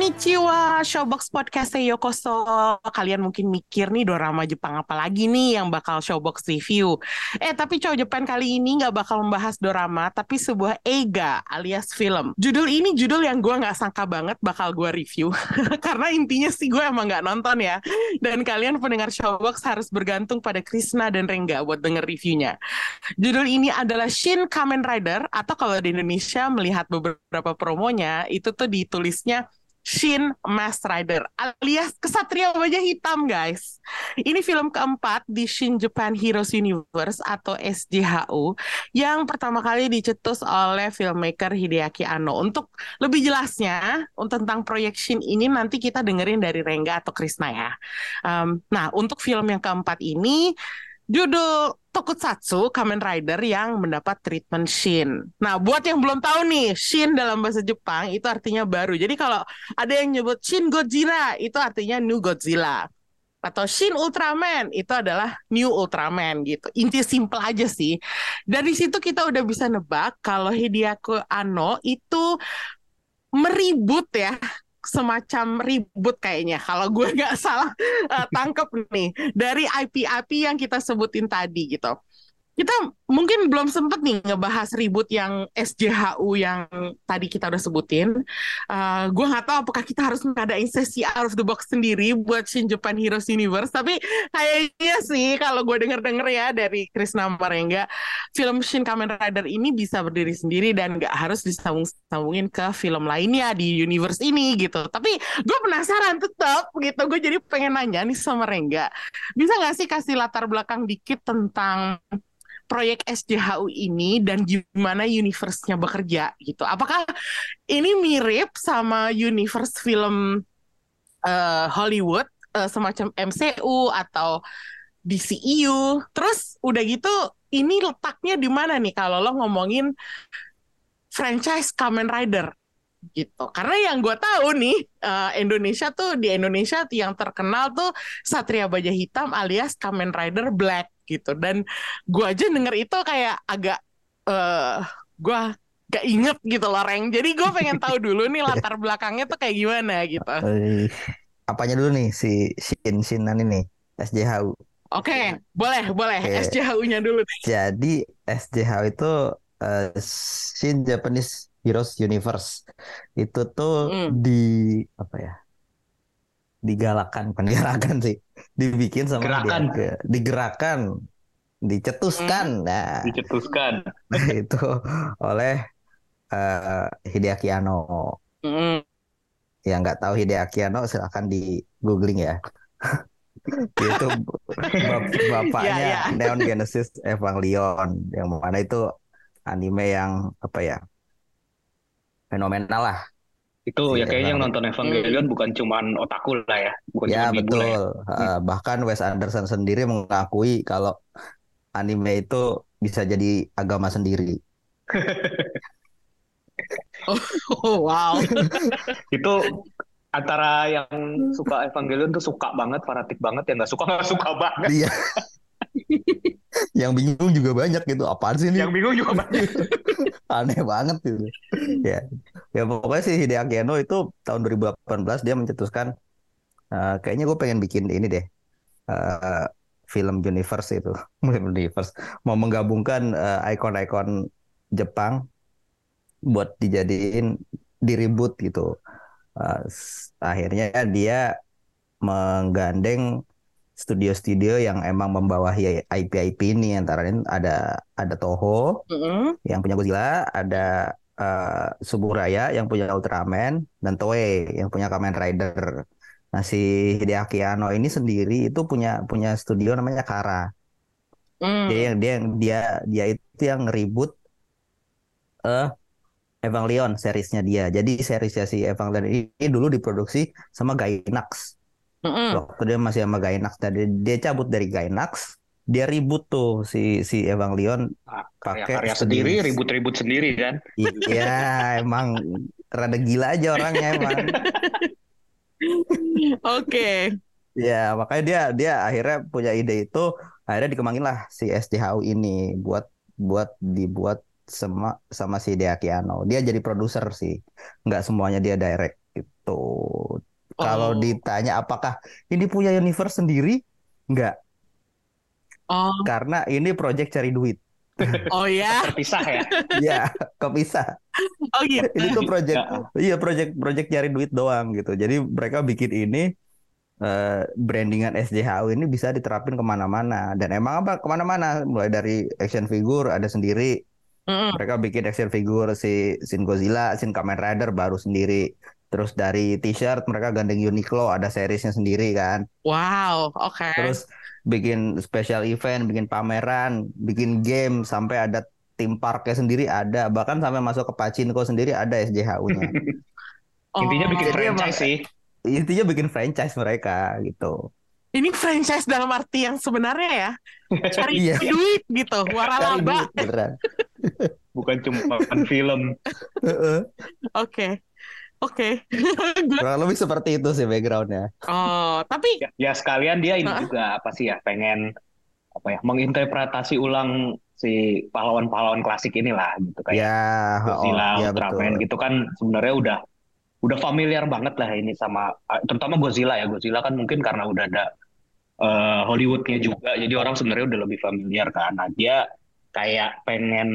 Konnichiwa, Showbox Podcast Yokoso. Kalian mungkin mikir nih dorama Jepang apa lagi nih yang bakal Showbox review. Eh, tapi Cow Jepang kali ini nggak bakal membahas dorama, tapi sebuah eiga alias film. Judul ini judul yang gue nggak sangka banget bakal gue review. Karena intinya sih gue emang nggak nonton ya. Dan kalian pendengar Showbox harus bergantung pada Krisna dan Rengga buat denger reviewnya. Judul ini adalah Shin Kamen Rider, atau kalau di Indonesia melihat beberapa promonya, itu tuh ditulisnya Shin Mask Rider alias Kesatria Wajah Hitam guys. Ini film keempat di Shin Japan Heroes Universe atau SJHU yang pertama kali dicetus oleh filmmaker Hideaki Anno. Untuk lebih jelasnya tentang proyek Shin ini nanti kita dengerin dari Rengga atau Krisna ya. Um, nah untuk film yang keempat ini judul Tokusatsu Kamen Rider yang mendapat treatment Shin. Nah, buat yang belum tahu nih, Shin dalam bahasa Jepang itu artinya baru. Jadi kalau ada yang nyebut Shin Godzilla, itu artinya New Godzilla. Atau Shin Ultraman, itu adalah New Ultraman gitu. Inti simple aja sih. Dari situ kita udah bisa nebak kalau Hideaki Anno itu meribut ya semacam ribut kayaknya kalau gue nggak salah uh, tangkep nih dari IP-IP yang kita sebutin tadi gitu. Kita mungkin belum sempet nih ngebahas ribut yang SJHU yang tadi kita udah sebutin. Uh, gue nggak tahu apakah kita harus ngadain sesi out of the box sendiri buat Shin Japan Heroes Universe. Tapi kayaknya sih kalau gue denger-denger ya dari Krisna Marengga, film Shin Kamen Rider ini bisa berdiri sendiri dan nggak harus disambung-sambungin ke film lainnya di universe ini gitu. Tapi gue penasaran tetap gitu. Gue jadi pengen nanya nih sama Rengga, bisa nggak sih kasih latar belakang dikit tentang proyek SJHU ini dan gimana universe-nya bekerja gitu. Apakah ini mirip sama universe film uh, Hollywood uh, semacam MCU atau DCEU? Terus udah gitu ini letaknya di mana nih kalau lo ngomongin franchise Kamen Rider? gitu karena yang gue tahu nih uh, Indonesia tuh di Indonesia yang terkenal tuh Satria Baja Hitam alias Kamen Rider Black gitu dan gue aja denger itu kayak agak uh, gue gak inget gitu loh Reng jadi gue pengen tahu dulu nih latar belakangnya tuh kayak gimana gitu apanya dulu nih si Shin Shinan ini SJHU Oke, okay, boleh, boleh. Okay. SJHU-nya dulu nih. Jadi SJHU itu uh, Shin Japanese Heroes Universe itu tuh mm. di apa ya digalakan bukan digalakan sih dibikin sama Gerakan. dia digerakkan dicetuskan mm. nah dicetuskan nah, itu oleh uh, Hideaki Anno mm. yang nggak tahu Hideaki Anno silahkan di googling ya itu bap bapaknya yeah, yeah. Neon Genesis Evangelion yang mana itu anime yang apa ya fenomenal lah. Itu si ya kayaknya yang nonton Evangelion hmm. bukan cuman otaku lah ya, bukan ya, cuman betul. ya. Uh, bahkan Wes Anderson sendiri mengakui kalau anime itu bisa jadi agama sendiri. oh, oh, wow. itu antara yang suka Evangelion tuh suka banget, fanatik banget, yang nggak suka nggak suka banget. Iya. yang bingung juga banyak gitu. Apaan sih ini? Yang bingung juga banyak. Aneh banget gitu ya. Ya pokoknya sih Hideaki Anno itu tahun 2018 dia mencetuskan uh, kayaknya gue pengen bikin ini deh uh, film universe itu. Universe. Mau menggabungkan uh, ikon-ikon Jepang buat dijadiin diribut gitu. Uh, akhirnya dia menggandeng studio-studio yang emang membawahi IP-IP ini antara ini ada ada Toho mm -hmm. yang punya Godzilla, ada uh, Suburaya yang punya Ultraman dan Toei yang punya Kamen Rider. Nah si Hideaki Anno ini sendiri itu punya punya studio namanya Kara. Mm. Dia yang dia dia dia itu yang ngeribut uh, Evangelion seriesnya dia. Jadi seriesnya si Evangelion ini dulu diproduksi sama Gainax. Mm-hmm. Waktu dia masih sama Gainax tadi dia cabut dari Gainax, dia ribut tuh si si Evangelion Ah, pakai studio- sendiri, ribut-ribut sendiri kan. Iya, emang rada gila aja orangnya emang. Oke. Ya, makanya dia dia akhirnya punya ide itu, akhirnya dikembangin lah si SJHU ini buat buat dibuat sama sama si Hideaki Anno. Dia jadi produser sih, nggak semuanya dia direct gitu. Kalau Oh. ditanya apakah ini punya universe sendiri, nggak, Oh, karena ini project cari duit. oh ya. Terpisah ya. Iya, kepisah. Oh gitu. Ini tuh project, Ya. iya project project nyari duit doang gitu. Jadi mereka bikin ini eh, brandingan SJHU ini bisa diterapin ke mana-mana dan emang apa ke mana-mana mulai dari action figure ada sendiri Mm-mm. mereka bikin action figure si Shin Godzilla, Shin Kamen Rider baru sendiri terus dari t-shirt mereka gandeng Uniqlo ada seriesnya sendiri kan Wow, oke. terus bikin special event bikin pameran bikin game sampai ada tim parknya sendiri ada bahkan sampai masuk ke Pachinko sendiri ada SJHU-nya Intinya Oh. bikin Jadi emang- franchise sih. intinya bikin franchise mereka gitu Ini franchise dalam arti yang sebenarnya ya. Cari Iya. duit gitu, waralaba. duit Bukan cuma film. Heeh. Oke. Oke. Gua- kurang lebih seperti itu sih backgroundnya. Oh, tapi Ya, ya sekalian dia ini Hah? juga apa sih ya pengen apa ya menginterpretasi ulang si pahlawan-pahlawan klasik inilah gitu kayak ya oh, Godzilla, ya Ultraman betul. gitu kan sebenarnya udah udah familiar banget lah ini sama terutama Godzilla ya. Godzilla kan mungkin karena udah ada eh, Hollywoodnya juga jadi orang sebenarnya udah lebih familiar kan. Nah dia kayak pengen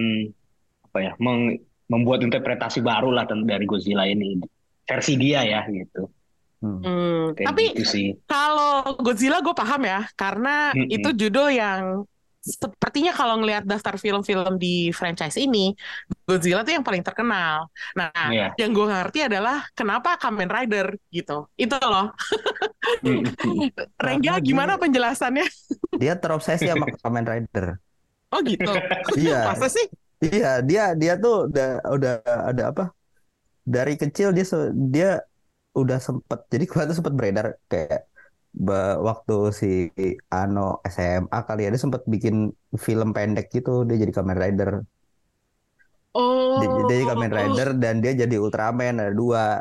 apa ya meng- membuat interpretasi baru lah dari Godzilla ini versi dia ya gitu Hmm. hmm, kayak tapi gitu sih kalau Godzilla gue paham ya, karena Mm-mm. itu judul yang sepertinya kalau ngelihat daftar film-film di franchise ini, Godzilla tuh yang paling terkenal. Nah, Iya. yang gue ngerti adalah kenapa Kamen Rider gitu. Itu loh. Rengga Karena gimana dia- penjelasannya? dia terobsesi sama Kamen Rider Oh gitu. iya Masa sih? iya dia dia tuh udah udah ada apa dari kecil dia dia udah sempet jadi kemarin tuh sempet beredar kayak waktu si Ano SMA kali ya dia sempet bikin film pendek gitu dia jadi Kamen Rider Oh. Dia, dia jadi Kamen Rider dan dia jadi Ultraman ada dua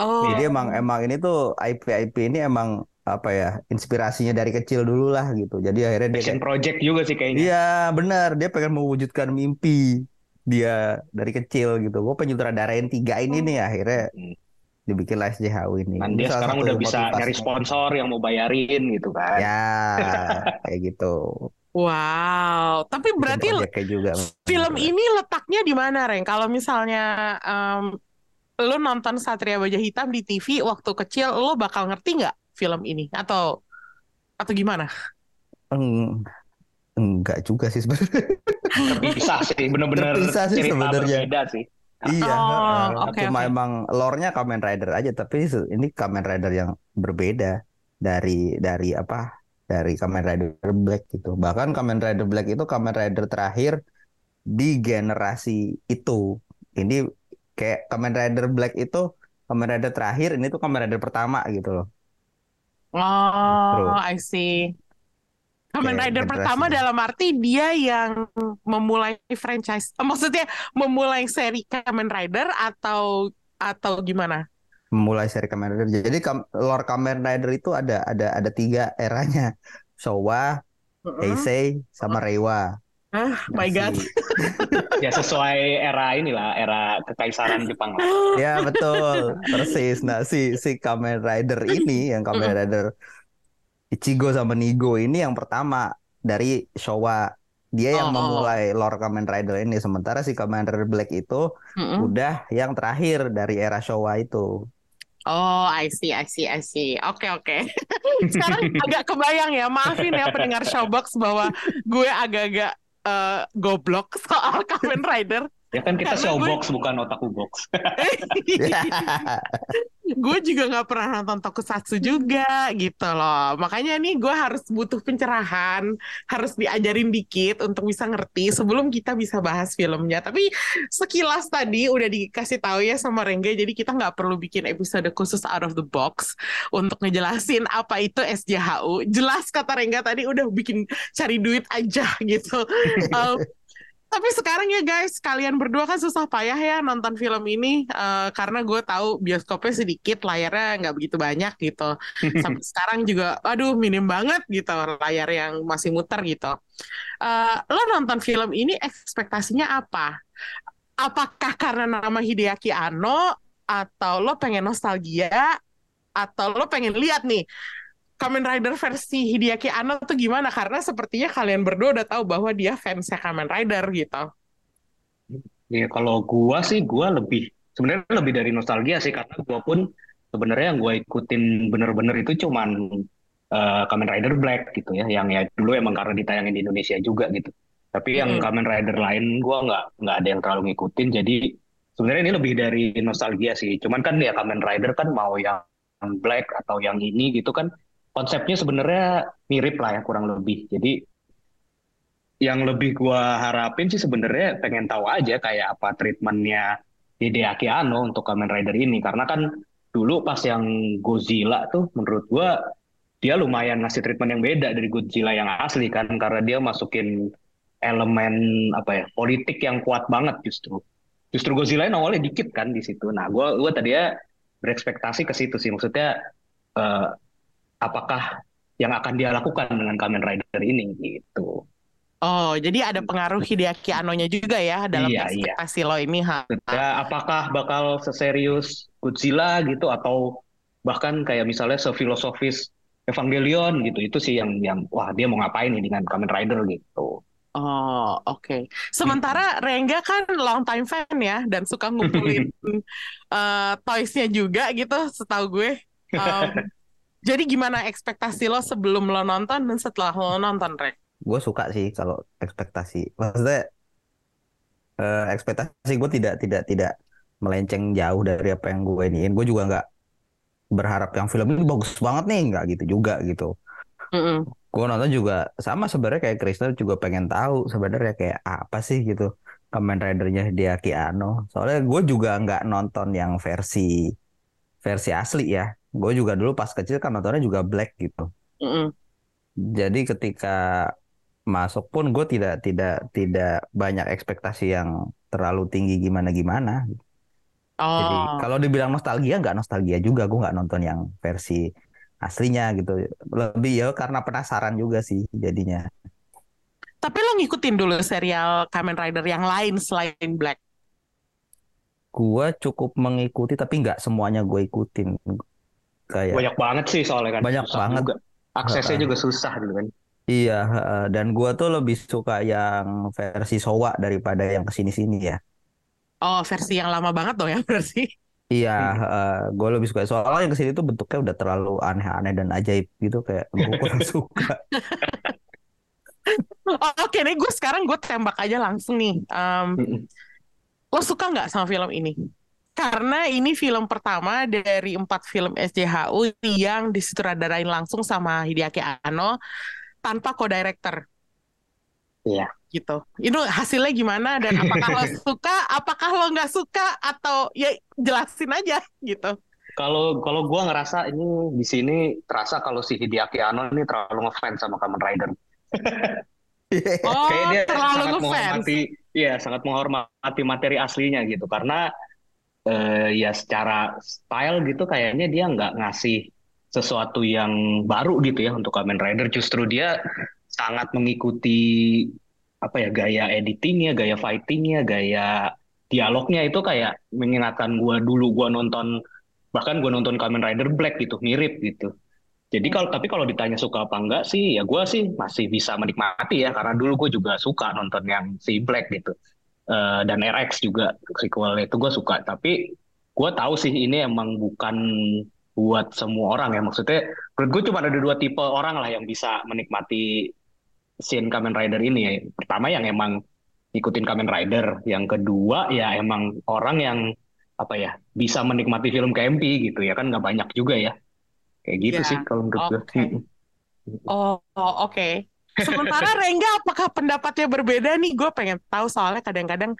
Oh. Jadi emang emang ini tuh IP IP ini emang apa ya inspirasinya dari kecil dulu lah gitu. Jadi akhirnya dia Passion kayak, project juga sih kayaknya iya benar dia pengen mewujudkan mimpi dia dari kecil gitu. Gue pengen nyutradarain tiga ini nih akhirnya Hmm. dibikin lah SJHU ini. Dan dia sekarang satu udah bisa nyari sponsor yang mau bayarin gitu kan. Ya kayak gitu. Wow. Tapi berarti juga. film ini letaknya di mana, Reng? Kalau misalnya em, lo nonton Satria Baja Hitam di TV waktu kecil, lo bakal ngerti nggak film ini? Atau atau gimana? Eng- enggak juga sih sebenarnya. Terpisah sih, bener-bener Terpisah sih cerita sebenarnya. berbeda sih. Iya, Oh, heeh. oke, Cuma oke. emang lore-nya Kamen Rider aja, tapi ini Kamen Rider yang berbeda dari dari apa? Dari Kamen Rider Black gitu. Bahkan Kamen Rider Black itu Kamen Rider terakhir di generasi itu. Ini kayak Kamen Rider Black itu Kamen Rider terakhir, ini tuh Kamen Rider pertama gitu loh. Oh, I see. Kamen Rider generasi. pertama dalam arti dia yang memulai franchise, eh, maksudnya memulai seri Kamen Rider atau atau gimana? Memulai seri Kamen Rider. Jadi kam- lore Kamen Rider itu ada ada ada tiga eranya. Showa, Heisei, sama Reiwa. Ah, Nah, my God. Ya sesuai era inilah, era kekaisaran Jepang lah. Ya betul, persis. Nah si si Kamen Rider ini yang Kamen Rider Ichigo sama Nigo ini yang pertama dari Showa. Dia yang Oh, oh. memulai lore Kamen Rider ini. Sementara si Kamen Rider Black itu Mm-mm. udah yang terakhir dari era Showa itu. Oh, I see, I see, I see. Oke, oke. Sekarang agak kebayang ya. Maafin ya pendengar Showbox bahwa gue agak-agak eh, goblok soal Kamen Rider. Ya kan kita Karena gue- showbox bukan otaku box. gue juga nggak pernah nonton tokusatsu juga gitu loh. Makanya nih gue harus butuh pencerahan, harus diajarin dikit untuk bisa ngerti sebelum kita bisa bahas filmnya. Tapi sekilas tadi udah dikasih tahu ya sama Rengga, jadi kita nggak perlu bikin episode khusus out of the box untuk ngejelasin apa itu SJHU. Jelas kata Rengga tadi udah bikin cari duit aja gitu. Um, tapi sekarang ya guys, kalian berdua kan susah payah ya nonton film ini uh, karena gue tahu bioskopnya sedikit, layarnya nggak begitu banyak gitu. Sampai sekarang juga, aduh minim banget gitu layar yang masih muter gitu. Uh, lo nonton film ini ekspektasinya apa? Apakah karena nama Hideaki Anno atau lo pengen nostalgia atau lo pengen lihat nih Kamen Rider versi Hideaki Anno tuh gimana? Karena sepertinya kalian berdua udah tahu bahwa dia fansnya Kamen Rider gitu. Ya kalau gua sih gua lebih sebenarnya lebih dari nostalgia sih karena gua pun sebenarnya yang gua ikutin bener-bener itu cuman uh, Kamen Rider Black gitu ya, yang ya dulu emang karena ditayangin di Indonesia juga gitu. Tapi yang hmm. Kamen Rider lain gua nggak nggak ada yang terlalu ngikutin, jadi sebenarnya ini lebih dari nostalgia sih. Cuman kan ya Kamen Rider kan mau yang Black atau yang ini gitu kan konsepnya sebenarnya mirip lah ya kurang lebih. Jadi yang lebih gua harapin sih sebenarnya pengen tahu aja kayak apa treatmentnya Hideaki Anno untuk Kamen Rider ini. Karena kan dulu pas yang Godzilla tuh menurut gua dia lumayan ngasih treatment yang beda dari Godzilla yang asli kan karena dia masukin elemen apa ya politik yang kuat banget justru. Justru Godzilla yang awalnya dikit kan di situ. Nah gua gua tadi ya berekspektasi ke situ sih. Maksudnya uh, apakah yang akan dia lakukan dengan Kamen Rider ini gitu. Oh, jadi ada pengaruh Hideaki Anno-nya juga ya dalam iya, iya. ekspektasi iya. lo ini, ha? Ya, apakah bakal seserius Godzilla gitu atau bahkan kayak misalnya sefilosofis Evangelion gitu. Itu sih yang yang wah dia mau ngapain nih dengan Kamen Rider gitu. Oh, oke. Okay. Sementara. Rengga kan long time fan ya dan suka ngumpulin uh, toys-nya juga gitu, setahu gue. Um, Jadi gimana ekspektasi lo sebelum lo nonton dan setelah lo nonton, Rek? Gue suka sih kalau ekspektasi. Maksudnya uh, ekspektasi gue tidak tidak tidak melenceng jauh dari apa yang gue iniin. Gue juga nggak berharap yang film ini bagus banget nih, nggak gitu juga gitu. Mm -mm. Gue nonton juga sama sebenarnya kayak Kristen juga pengen tahu sebenarnya kayak apa sih gitu Kamen Ridernya dia Kiano. Soalnya gue juga nggak nonton yang versi versi asli ya gue juga dulu pas kecil kan nontonnya juga black gitu. Mm jadi ketika masuk pun gue tidak tidak tidak banyak ekspektasi yang terlalu tinggi gimana gimana oh. jadi kalau dibilang nostalgia nggak nostalgia juga. Gue nggak nonton yang versi aslinya gitu. Lebih ya karena penasaran juga sih jadinya. Tapi lo ngikutin dulu serial Kamen Rider yang lain selain Black? Gue cukup mengikuti tapi nggak semuanya gue ikutin kayak banyak banget sih soalnya kan. Banyak susah banget. juga. aksesnya uh, juga susah gitu kan. Iya uh, dan gua tuh lebih suka yang versi Sowa daripada yang ke sini-sini ya. Oh versi yang lama banget dong ya versi Iya, uh, gue lebih suka soalnya yang ke sini tuh bentuknya udah terlalu aneh-aneh dan ajaib gitu kayak gue kurang suka. Oke nih gue sekarang gue tembak aja langsung nih. Um, lo suka nggak sama film ini? Karena ini film pertama dari empat film SJHU yang disutradarain langsung sama Hideaki Anno tanpa co-director. Iya. Gitu. Itu hasilnya gimana dan apakah lo suka, apakah lo nggak suka atau ya jelasin aja gitu. Kalau kalau gue ngerasa ini di sini terasa kalau si Hideaki Anno ini terlalu ngefans sama Kamen Rider. oh, Kayak dia terlalu sangat ngefans. menghormati, iya sangat menghormati materi aslinya gitu karena uh, ya secara style gitu kayaknya dia nggak ngasih sesuatu yang baru gitu ya untuk Kamen Rider justru dia sangat mengikuti apa ya gaya editingnya, gaya fightingnya, gaya dialognya itu kayak mengingatkan gua dulu gua nonton bahkan gua nonton Kamen Rider Black gitu mirip gitu. Jadi kalau tapi kalau ditanya suka apa enggak sih ya gua sih masih bisa menikmati ya karena dulu gue juga suka nonton yang si Black gitu. Eh, dan RX juga sequel itu gue suka tapi gue tahu sih ini emang bukan buat semua orang ya maksudnya menurut gue cuma ada dua tipe orang lah yang bisa menikmati scene Kamen Rider ini ya. pertama yang emang ikutin Kamen Rider yang kedua ya emang orang yang apa ya bisa menikmati film KMP gitu ya kan nggak banyak juga ya kayak gitu Ya, sih kalau menurut gue oke. Oh, oh, oke. Sementara Rengga apakah pendapatnya berbeda nih? Gue pengen tahu soalnya kadang-kadang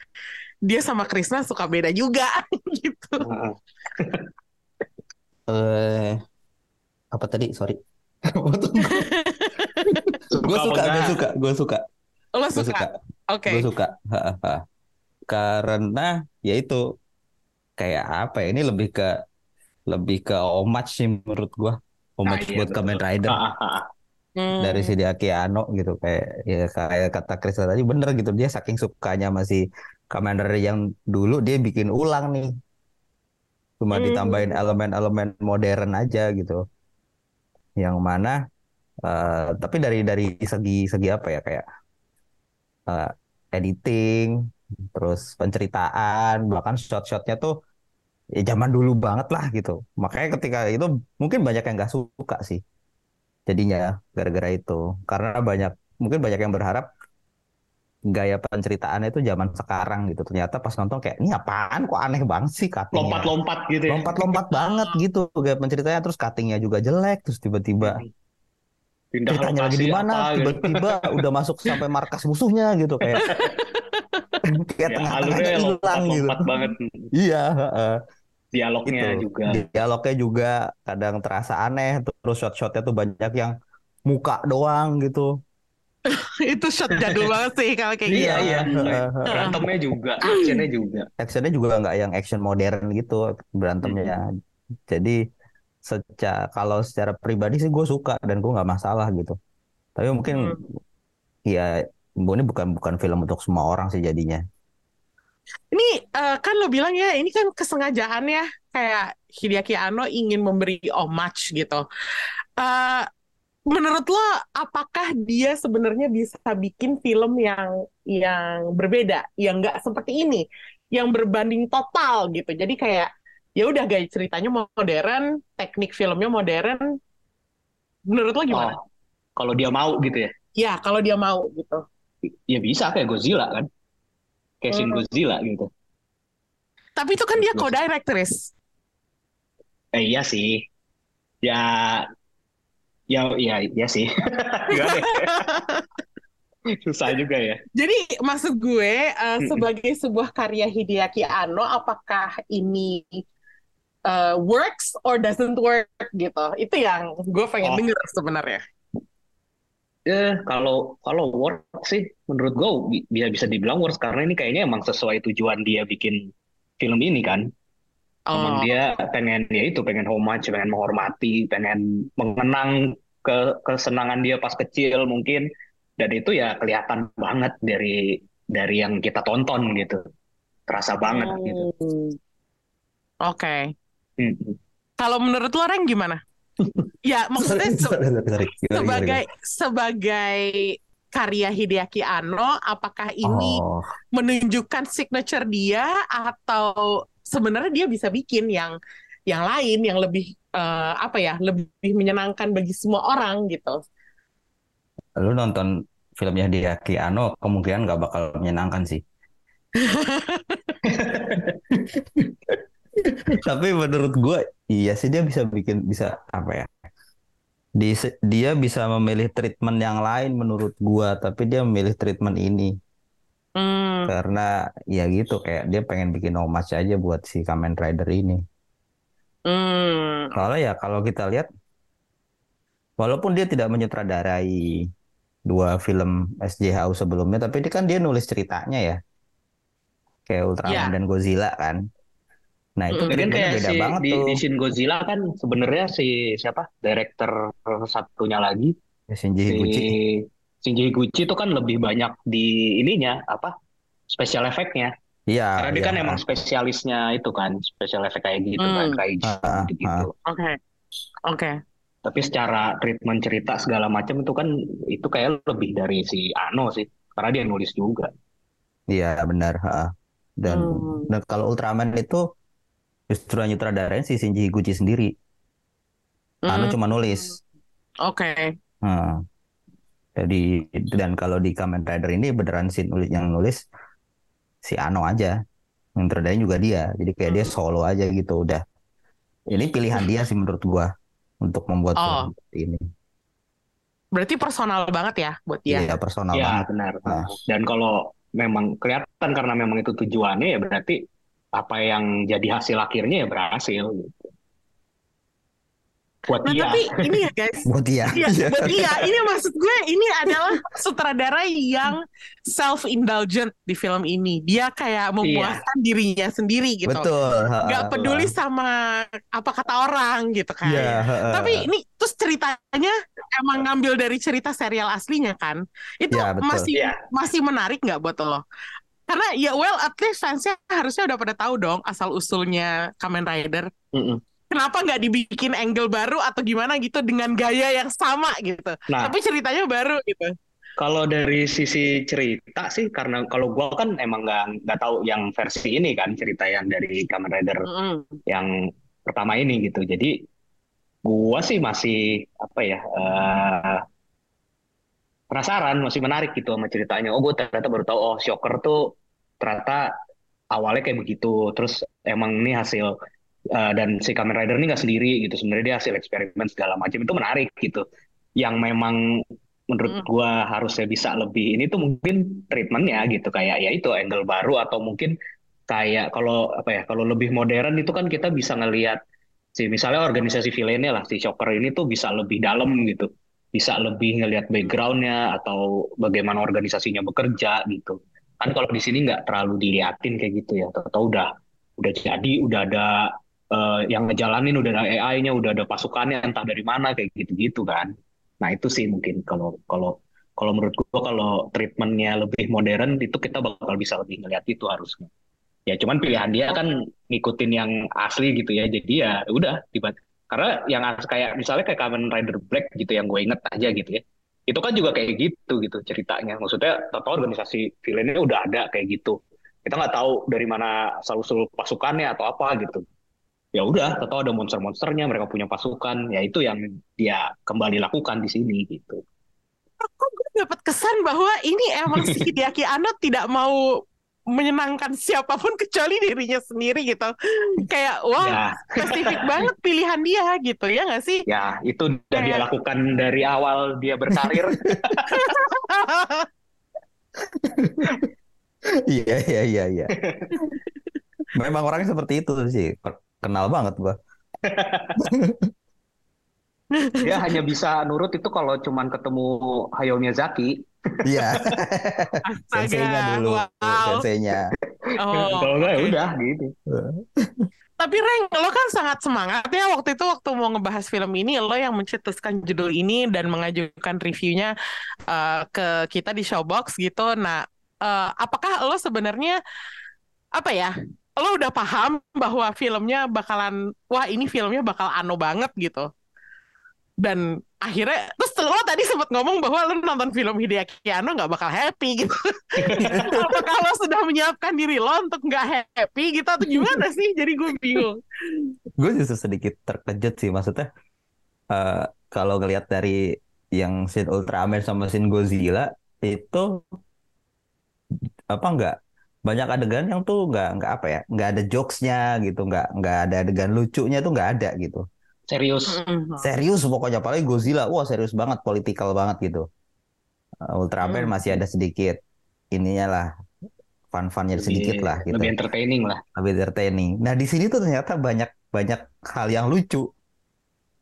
dia sama Krisna suka beda juga gitu. Heeh. Eh, apa tadi? Sorry. Gue suka, gue enggak? suka, gue suka, Lo gue suka? suka, Oke. gue suka. Ha, ha, ha. Karena ya itu kayak apa ya? Ini lebih ke lebih ke homage sih menurut gue. Homage iya, buat. Kamen Rider Ah, ah, ah. Hmm. dari si Ano gitu kayak ya kayak kata Krista tadi bener gitu dia saking sukanya masih Rider yang dulu dia bikin ulang nih. Cuma Hmm. ditambahin elemen-elemen modern aja gitu. Yang mana eh, tapi dari dari segi segi apa ya kayak eh, editing, terus penceritaan, bahkan shot-shotnya tuh ya zaman dulu banget lah gitu. Makanya ketika itu mungkin banyak yang nggak suka sih jadinya gara-gara itu. Karena banyak mungkin banyak yang berharap gaya penceritaannya itu zaman sekarang gitu. Ternyata pas nonton kayak ini apaan kok aneh banget sih cuttingnya. lompat-lompat gitu ya Lompat-lompat banget gitu gaya penceritanya terus cuttingnya juga jelek terus tiba-tiba pindah ceritanya lagi di mana gitu. tiba-tiba udah masuk sampai markas musuhnya gitu kayak kayak ya tengah-tengahnya hilang gitu. lompat-lompat banget Iya, heeh. Dialognya gitu. juga Dialognya juga kadang terasa aneh, terus shot-shotnya tuh banyak yang muka doang gitu. Itu shot jadul banget sih kalau kayak gitu. Iya, iya. berantemnya juga actionnya juga Actionnya juga nggak yang action modern gitu berantemnya. Jadi secara kalau secara pribadi sih gue suka dan gue nggak masalah gitu. Tapi mungkin ya ini bukan bukan film untuk semua orang sih jadinya. Ini eh, kan lo bilang ya, ini kan kesengajaan ya, kayak Hideaki Anno ingin memberi homage gitu. Eh, menurut lo, apakah dia sebenarnya bisa bikin film yang yang berbeda, yang nggak seperti ini, yang berbanding total gitu. Jadi kayak ya udah gaya ceritanya modern, teknik filmnya modern. Menurut lo gimana? oh kalau dia mau gitu ya Ya, kalau dia mau gitu. ya bisa kayak Godzilla kan kayak Shin Hmm. Godzilla gitu Tapi itu kan dia co-directors. eh iya sih ya ya ya iya sih susah juga ya Jadi maksud gue uh, sebagai sebuah karya Hideaki Anno, apakah ini uh, works or doesn't work gitu? Itu yang gue pengen Oh. denger sebenarnya. Eh, kalau kalau work sih menurut gue bi- bisa bisa dibilang works karena ini kayaknya emang sesuai tujuan dia bikin film ini kan. Emang Oh, dia pengen ya itu pengen homage, pengen menghormati, pengen mengenang ke kesenangan dia pas kecil mungkin dan itu ya kelihatan banget dari dari yang kita tonton gitu. Terasa banget gitu. hmm. Oke. Hmm. Kalau menurut lo Reng gimana? Ya maksudnya se- sebagai sebagai karya Hideaki Anno, apakah ini Oh, menunjukkan signature dia atau sebenarnya dia bisa bikin yang yang lain yang lebih eh, apa ya lebih menyenangkan bagi semua orang gitu. lu nonton filmnya dia Ano kemungkinan nggak bakal menyenangkan sih. Tapi menurut gue iya sih dia bisa bikin bisa apa ya? Di, dia bisa memilih treatment yang lain menurut gua, tapi dia memilih treatment ini Hmm, karena ya gitu kayak dia pengen bikin homage aja buat si Kamen Rider ini. hmm, Soalnya ya kalau kita lihat, walaupun dia tidak menyutradarai dua film SJHU sebelumnya, tapi dia kan dia nulis ceritanya ya, kayak Ultraman Ya. dan Godzilla kan. Nah itu treatmentnya kayak beda si banget di, tuh. di Shin Godzilla kan sebenarnya si siapa director satunya lagi Ya, Shinji si Higuchi. Shinji Higuchi itu kan lebih banyak di ininya apa special effect-nya Iya, karena dia iya. kan emang spesialisnya itu kan special effect kayak gitu Hmm. kan kayak Ah, gitu oke, oke. tapi secara treatment cerita segala macam itu kan itu kayak lebih dari si Ano sih karena dia nulis juga Iya benar. ha. Dan, Hmm. dan kalau Ultraman itu justru yang nyutradarain si Shinji Higuchi sendiri. Anu Hmm, cuma nulis. Oke, Hmm. Jadi dan kalau di Kamen Rider ini beneran si nulis yang nulis si Ano aja. Intradain juga dia. Jadi kayak dia solo aja gitu udah. Ini pilihan dia sih menurut gua untuk membuat Oh. film seperti ini. Berarti personal banget ya buat dia. Iya, personal Ya, banget. benar. Nah. Dan kalau memang kelihatan karena memang itu tujuannya ya berarti apa yang jadi hasil akhirnya ya berhasil gitu. Buat Nah dia. tapi ini ya guys, Buat dia. Iya, buat dia. Ini maksud gue, ini adalah sutradara yang self indulgent di film ini. Dia kayak memuaskan dirinya sendiri gitu. Betul. Gak peduli sama apa kata orang gitu kan. Iya. heeh. Tapi ini terus ceritanya emang ngambil dari cerita serial aslinya kan. Itu Iya, betul. masih Iya. masih menarik nggak buat lo? Karena ya well at least fansnya harusnya udah pada tahu dong asal usulnya Kamen Rider. Mm-mm. Kenapa nggak dibikin angle baru atau gimana gitu dengan gaya yang sama gitu? Nah, Tapi ceritanya baru gitu. kalau dari sisi cerita sih karena kalau gua kan emang nggak nggak tahu yang versi ini kan cerita yang dari Kamen Rider Mm-mm. yang pertama ini gitu. Jadi gua sih masih apa ya eh, penasaran, masih menarik gitu sama ceritanya. Oh, gue ternyata baru tahu oh Shocker tuh ternyata awalnya kayak begitu. Terus emang ini hasil eh, dan si Kamen Rider ini nggak sendiri gitu. Sebenarnya dia hasil eksperimen segala macam itu menarik gitu. Yang memang menurut gua harusnya bisa lebih ini tuh mungkin treatmentnya gitu kayak ya itu angle baru atau mungkin kayak kalau apa ya kalau lebih modern itu kan kita bisa ngelihat si misalnya organisasi villainnya lah si Shocker ini tuh bisa lebih dalam gitu bisa lebih ngelihat backgroundnya atau bagaimana organisasinya bekerja gitu kan kalau di sini nggak terlalu diliatin kayak gitu ya. Atau udah udah jadi udah ada eh, yang ngejalanin udah ada AI-nya udah ada pasukannya entah dari mana kayak gitu-gitu kan. Nah itu sih mungkin kalau kalau kalau menurut gua kalau treatmentnya lebih modern itu kita bakal bisa lebih ngeliat itu harusnya. Ya cuman pilihan dia kan ngikutin yang asli gitu ya. Jadi ya udah tiba karena yang kayak misalnya kayak Kamen Rider Black gitu yang gue inget aja gitu ya itu kan juga kayak gitu gitu ceritanya. Maksudnya tahu organisasi villainnya udah ada kayak gitu. Kita nggak tahu dari mana asal usul pasukannya atau apa gitu. Ya udah tahu ada monster-monsternya mereka punya pasukan. Ya itu yang dia kembali lakukan di sini gitu. Kok gue dapat kesan bahwa ini emang si Hideaki Anno tidak mau menyenangkan siapa pun kecuali dirinya sendiri gitu. Kayak wah ya spesifik banget pilihan dia gitu ya nggak sih? ya itu udah dia Kayak- lakukan dari awal dia berkarir Iya iya iya iya. Memang orangnya seperti itu sih. Kenal banget gua. dia hanya bisa nurut itu kalau cuman ketemu Hayao Miyazaki Iya. Astaga, Senseinya dulu. wow. Senseinya. Oh, kalau nggak ya udah gitu Tapi Reng, lo kan sangat semangat ya waktu itu waktu mau ngebahas film ini, lo yang mencetuskan judul ini dan mengajukan reviewnya uh, ke kita di Showbox gitu. Nah, uh, apakah lo sebenarnya apa ya? Lo udah paham bahwa filmnya bakalan, wah ini filmnya bakal ano banget gitu. Dan akhirnya, terus lo tadi sempat ngomong bahwa lo nonton film Hideaki Anno nggak bakal happy gitu. Apakah lo sudah menyiapkan diri lo untuk nggak happy gitu atau gimana sih? Jadi gue bingung. Gue justru sedikit terkejut sih maksudnya. eh, kalau ngelihat dari yang scene Ultraman sama scene Godzilla itu apa enggak banyak adegan yang tuh nggak nggak apa ya nggak ada jokesnya gitu nggak nggak ada adegan lucunya tuh nggak ada gitu serius. Serius pokoknya apalagi Godzilla. Wah serius banget politikal banget gitu. Uh, Ultraman Hmm. masih ada sedikit ininya lah fun-funnya sedikit lah gitu. lebih entertaining lah. Lebih entertaining. Nah di sini tuh ternyata banyak banyak hal yang lucu.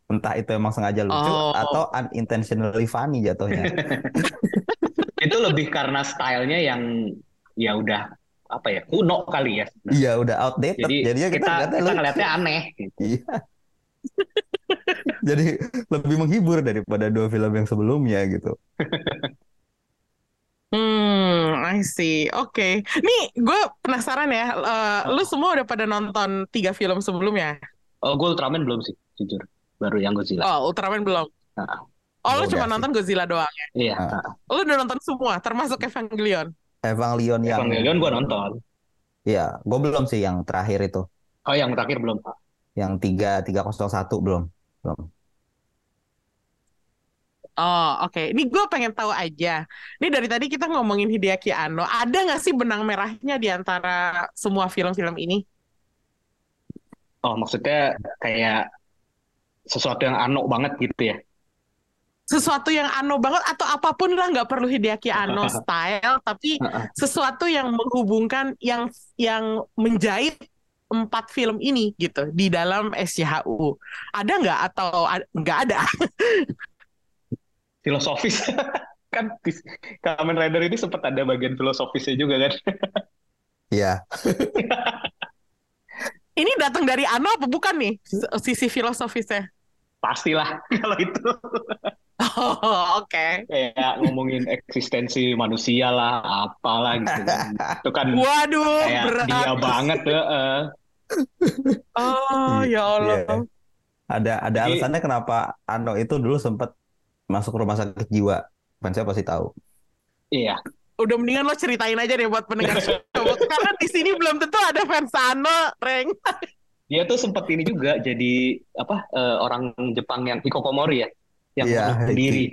Entah itu emang sengaja lucu Oh. atau unintentionally funny jatuhnya. Itu lebih karena stylenya yang ya udah apa ya kuno kali ya iya udah outdated. Jadi jadinya kita, kita kita ngeliatnya aneh gitu. Iya. Jadi lebih menghibur daripada dua film yang sebelumnya gitu. Hmm, I see. Oke. Nih, gue penasaran ya. eh, lu semua udah pada nonton tiga film sebelumnya? oh gue Ultraman belum sih jujur baru yang Godzilla Oh, Ultraman belum. Oh, lu cuma sih. nonton Godzilla doang ya? iya ah. Lu udah nonton semua, termasuk Evangelion. Evangelion yang Evangelion gue nonton Iya, gue belum sih yang terakhir itu. oh yang terakhir belum Yang tiga tiga belum. Belum. Oh, oke. Ini gue pengen tahu aja. Ini dari tadi kita ngomongin Hideaki Anno. Ada nggak sih benang merahnya di antara semua film-film ini? Oh, maksudnya kayak sesuatu yang anok banget gitu ya? Sesuatu yang Anno banget atau apa pun lah nggak perlu Hideaki Anno style, tapi sesuatu yang menghubungkan yang yang menjahit empat film ini gitu di dalam SCHU. Ada nggak atau nggak ada? Filosofis. kan Kamen Rider ini sempat ada bagian filosofisnya juga kan? Iya. Ini datang dari Anno apa bukan nih sisi filosofisnya? Pastilah kalau itu. Oh, oke. kayak ngomongin eksistensi manusia lah, apalah gitu kan. Itu kan Waduh, kayak berat. dia banget ya. eh. Oh, ya Allah. Iya. Ada ada Jadi- alasannya kenapa Ano itu dulu sempat masuk rumah sakit jiwa. Fansnya pasti tahu. Iya. Udah mendingan lo ceritain aja deh buat pendengar. Karena di sini belum tentu ada fans Ano, Reng. Dia tuh sempat ini juga jadi apa eh, orang Jepang yang hikokomori ya, yang Iya, mengurung diri,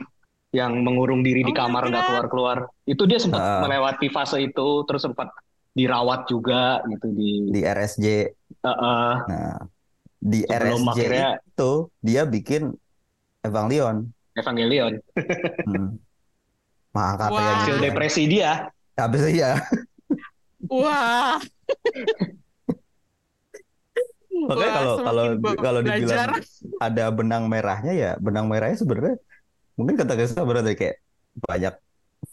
yang mengurung diri di Oh my kamar nggak God. keluar-keluar. Itu dia sempat Ah. melewati fase itu, terus sempat dirawat juga gitu di. Di RSJ. eh, eh, Nah, di Sebelum RSJ akhirnya- itu dia bikin Evangelion. Evangelion. Hmm. Makanya Wah. Hasil depresi dia. habis iya. Wah. Makanya kalau kalau kalau dibilang ada benang merahnya ya benang merahnya sebenarnya mungkin kata kita berarti kayak banyak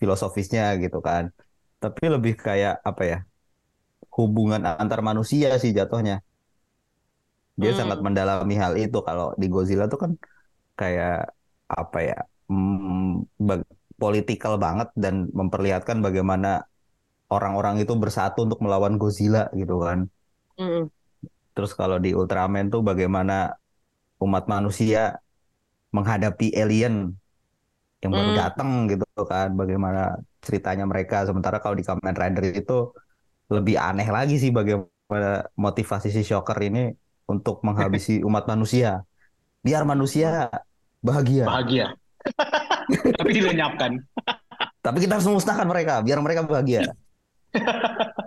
filosofisnya gitu kan. Tapi lebih kayak apa ya? Hubungan antar manusia sih jatuhnya. Dia Hmm. sangat mendalami hal itu kalau di Godzilla tuh kan kayak apa ya? mm, bag- politikal banget dan memperlihatkan bagaimana orang-orang itu bersatu untuk melawan Godzilla gitu kan. Mm. Terus kalau di Ultraman tuh bagaimana umat manusia menghadapi alien yang baru Hmm. datang gitu kan, bagaimana ceritanya mereka. Sementara kalau di Kamen Rider itu lebih aneh lagi sih bagaimana motivasi si Shocker ini untuk menghabisi umat manusia. Biar manusia bahagia. Bahagia. Tapi dilenyapkan. Tapi kita harus memusnahkan mereka, biar mereka bahagia.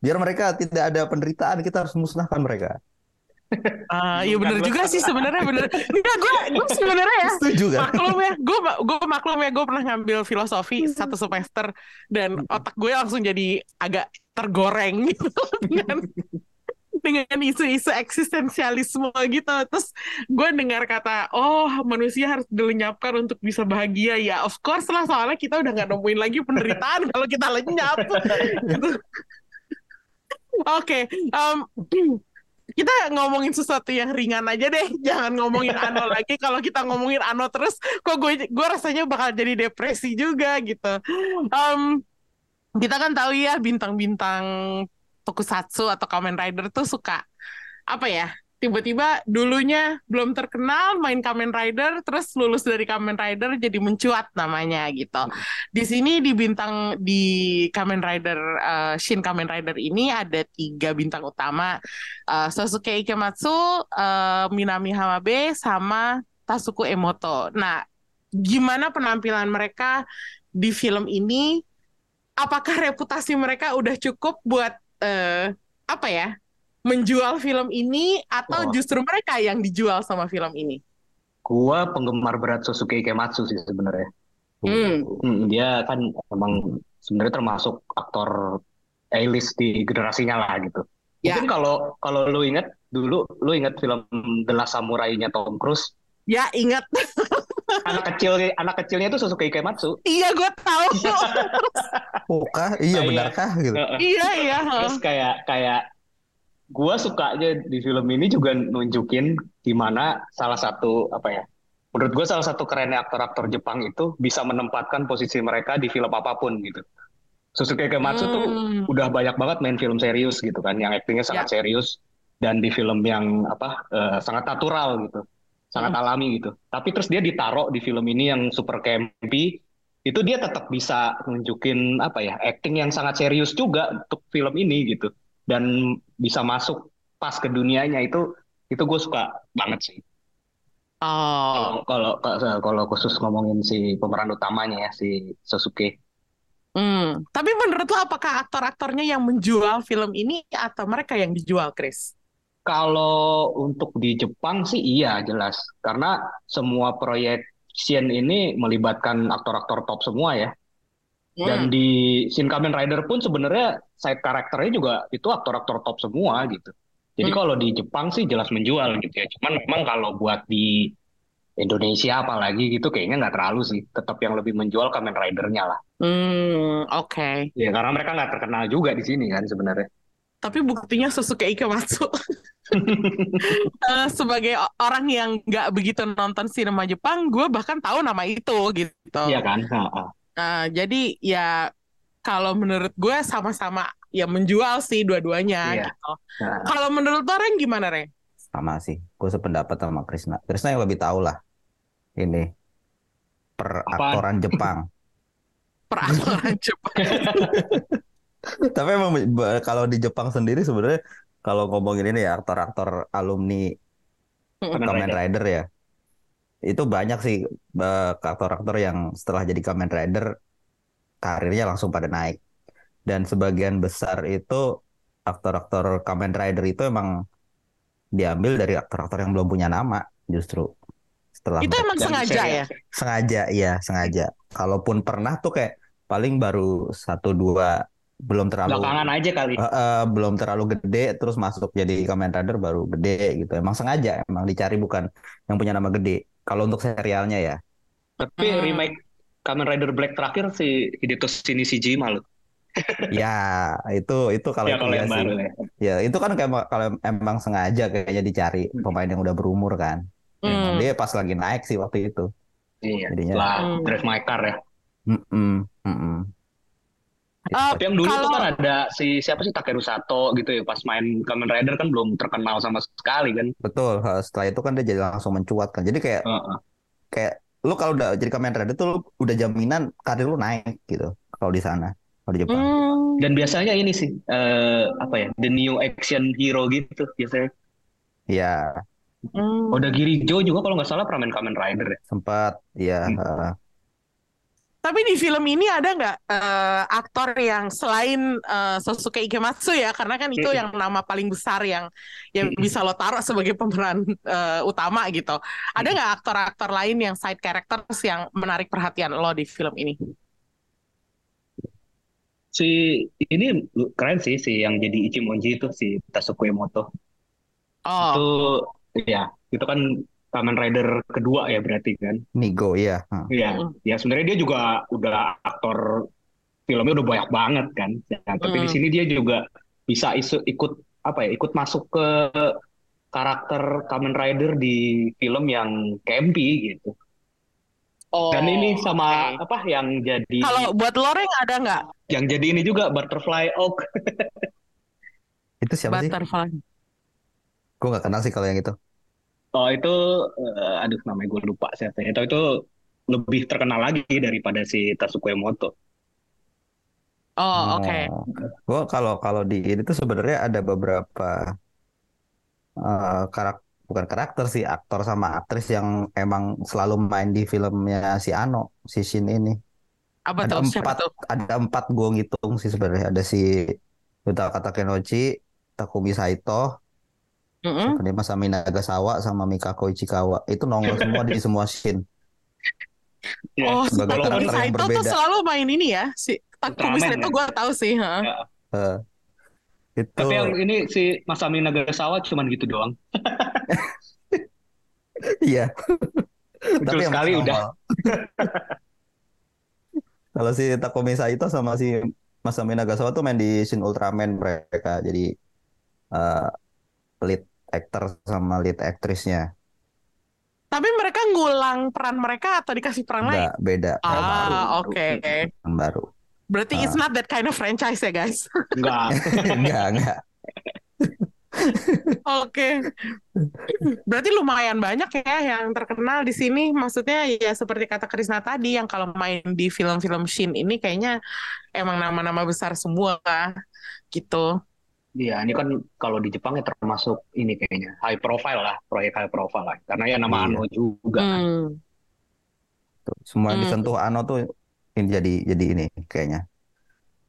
Biar mereka tidak ada penderitaan, kita harus memusnahkan mereka. Ah, iya bener Bukan juga sih sebenarnya bener. Enggak, gue gue sebenarnya ya Setuju kan? maklum ya, gue gue maklum ya, gue pernah ngambil filosofi satu semester dan otak gue langsung jadi agak tergoreng gitu dengan dengan isu-isu eksistensialisme gitu. Terus gue dengar kata, oh manusia harus dilenyapkan untuk bisa bahagia. Ya of course lah, soalnya kita udah nggak nemuin lagi penderitaan kalau kita lenyap. Gitu. Oke, em, kita ngomongin sesuatu yang ringan aja deh, jangan ngomongin Ano lagi. Kalau kita ngomongin Ano terus, kok gue gue rasanya bakal jadi depresi juga gitu. Em, kita kan tahu ya bintang-bintang tokusatsu atau Kamen Rider tuh suka apa ya? Tiba-tiba dulunya belum terkenal main Kamen Rider, terus lulus dari Kamen Rider jadi mencuat namanya gitu. Di sini di bintang di Kamen Rider eh, Shin Kamen Rider ini ada tiga bintang utama eh, Sasuke Ikematsu, eh, Minami Hamabe, sama Tasuku Emoto. Nah, gimana penampilan mereka di film ini? Apakah reputasi mereka udah cukup buat eh, apa ya? Menjual film ini atau Oh. justru mereka yang dijual sama film ini? Gua penggemar berat Suzuki Ikematsu sih sebenarnya. Hmm. Hmm, dia kan emang sebenarnya termasuk aktor A-list di generasinya lah gitu. Ya. Mungkin kalau kalau lu inget dulu, lu inget film The Last Samurai-nya Tom Cruise, Ya ingat, anak kecil anak kecilnya itu Suzuki Ikematsu. iya gue tahu. Oh kah? Iya Kayak- benarkah gitu? Iya iya. Terus kayak kayak gua sukanya di film ini juga nunjukin gimana salah satu apa ya? Menurut gua salah satu kerennya aktor-aktor Jepang itu bisa menempatkan posisi mereka di film apa pun gitu. Suzuki Ikematsu tuh Hmm. udah banyak banget main film serius gitu kan, yang aktingnya sangat serius dan di film yang apa eh, sangat natural gitu, sangat alami gitu. Tapi terus dia ditaruh di film ini yang super campy, itu dia tetap bisa nunjukin apa ya, acting yang sangat serius juga untuk film ini gitu, dan bisa masuk pas ke dunianya itu itu gue suka banget sih. Oh, Kalau kalau kalau khusus ngomongin si pemeran utamanya ya si Sasuke. hmm. Tapi menurut lo apakah aktor-aktornya yang menjual film ini atau mereka yang dijual, Chris? Kalau untuk di Jepang sih iya jelas karena semua proyek Shin ini melibatkan aktor-aktor top semua ya. Dan Hmm. di Shin Kamen Rider pun sebenarnya side karakternya juga itu aktor-aktor top semua gitu. Jadi Hmm. kalau di Jepang sih jelas menjual gitu ya. Cuman memang kalau buat di Indonesia apalagi gitu kayaknya nggak terlalu sih. Tetap yang lebih menjual Kamen Rider-nya lah. Hmm, oke. Ya karena mereka nggak terkenal juga di sini kan sebenarnya. Tapi buktinya Susuke Ikematsu Eh, sebagai o- orang yang nggak begitu nonton sinema Jepang, gue bahkan tahu nama itu gitu. Iya kan? Heeh. Nah, jadi ya kalau menurut gue sama-sama ya menjual sih dua-duanya Iya. gitu. Nah, Kalau menurut lo Ren gimana Ren? Sama sih. Gue sependapat sama Krisna. Krisna yang lebih tahu lah ini peraktoran Jepang. Peraktoran Jepang. Tapi emang kalau di Jepang sendiri sebenarnya kalau ngomongin ini ya aktor-aktor alumni Kamen Kamen Rider. Rider ya. Itu banyak sih eh, aktor-aktor yang setelah jadi Kamen Rider karirnya langsung pada naik. Dan sebagian besar itu aktor-aktor Kamen Rider itu emang diambil dari aktor-aktor yang belum punya nama justru. Setelah Itu emang sengaja serial. ya? sengaja iya sengaja. Kalaupun pernah tuh kayak paling baru satu dua belum terlalu Belakangan aja kali. Eh, eh, belum terlalu gede terus masuk jadi Kamen Rider baru gede gitu. Emang sengaja emang dicari bukan yang punya nama gede. Kalau untuk serialnya ya. Tapi Hmm. remake Kamen Rider Black terakhir si Hideo Shinichijima loh. Ya, itu itu kalau Ya itu kalau ya yang sih. baru ya. Ya, itu kan kayak kalau emang sengaja kayaknya dicari pemain yang udah berumur kan. Emang Hmm. dia pas lagi naik sih waktu itu. Iya. Jadinya. Setelah Hmm. Drive My Car ya. Mm-mm, mm-mm. Eh, Tapi yang dulu tuh Kalau- kan ada si siapa sih Takeru Sato gitu ya. Pas main Kamen Rider kan belum terkenal sama sekali kan. Betul. Setelah itu kan dia jadi langsung mencuat kan. Jadi kayak Heeh. kayak lu kalau udah jadi Kamen Rider tuh lu udah jaminan karir lu naik gitu. Kalau di sana, kalau di Jepang. Hmm. Dan biasanya ini sih eh, apa ya? The new action hero gitu biasanya. Ya, Hmm. Oda Girijo juga kalau nggak salah pernah main Kamen Rider ya. sempat ya Hmm. Tapi di film ini ada nggak eh, aktor yang selain eh, Sosuke Ikematsu ya, karena kan itu yang nama paling besar yang yang bisa lo taruh sebagai pemeran eh, utama gitu. Ada nggak aktor-aktor lain yang side characters yang menarik perhatian lo di film ini? Si ini keren sih si yang jadi Ichimonji itu si Tasuku Emoto. Oh, Itu ya, itu kan Kamen Rider kedua ya berarti kan. Nigo ya. Iya, Mm. ya sebenarnya dia juga udah aktor filmnya udah banyak banget kan. Ya, tapi di Mm. sini dia juga bisa isu, ikut apa ya, ikut masuk ke karakter Kamen Rider di film yang campy gitu. oh, Dan ini sama oke. apa yang jadi Kalau buat Loreng ada nggak yang jadi ini juga Butterfly Oak. Itu siapa sih? Butterfly? Gue nggak kenal sih kalau yang itu. Oh itu, eh, aduh namanya gue lupa siapa ya. Tapi itu lebih terkenal lagi daripada si Tasuku Emoto. Oh, oke. Gue kalau kalau di ini tuh sebenarnya ada beberapa eh karak bukan karakter sih aktor sama aktris yang emang selalu main di filmnya si Ano, si Shin ini. Apa Ada tuh? Siapa empat, tuh? ada empat gue ngitung sih sebenarnya. Ada si Yutaka Takenochi, Takumi Saito, Mm-mm. Siapa nih, Masami Nagasawa sama Mikako Ichikawa. Itu nongol semua di semua Shin. Ya, Oh, sebagai yang Saito tuh berbeda. selalu main ini ya. Si Takumi Ultraman Saito ya? gue tahu sih. ha. Eh, itu Tapi yang ini si Masami Nagasawa cuman gitu doang. iya. Yang sekali udah. Kalau si Takumi Saito sama si Masami Nagasawa tuh main di Shin Ultraman mereka. Jadi eh, lead actor sama lead aktrisnya. Tapi mereka ngulang peran mereka atau dikasih peran lain? Enggak, beda. Ah, oke. Yang baru. Berarti it's Ah. not that kind of franchise ya, guys. Enggak. Enggak, enggak. Oke. Berarti lumayan banyak ya yang terkenal di sini. Maksudnya ya seperti kata Krisna tadi yang kalau main di film-film Shin ini kayaknya emang nama-nama besar semua gitu. Iya, ini kan kalau di Jepang ya termasuk ini kayaknya high profile lah, proyek high profile lah. Karena ya nama Iya. Ano juga kan. Hmm. Tuh, semua yang Hmm. disentuh Ano tuh ini jadi jadi ini kayaknya.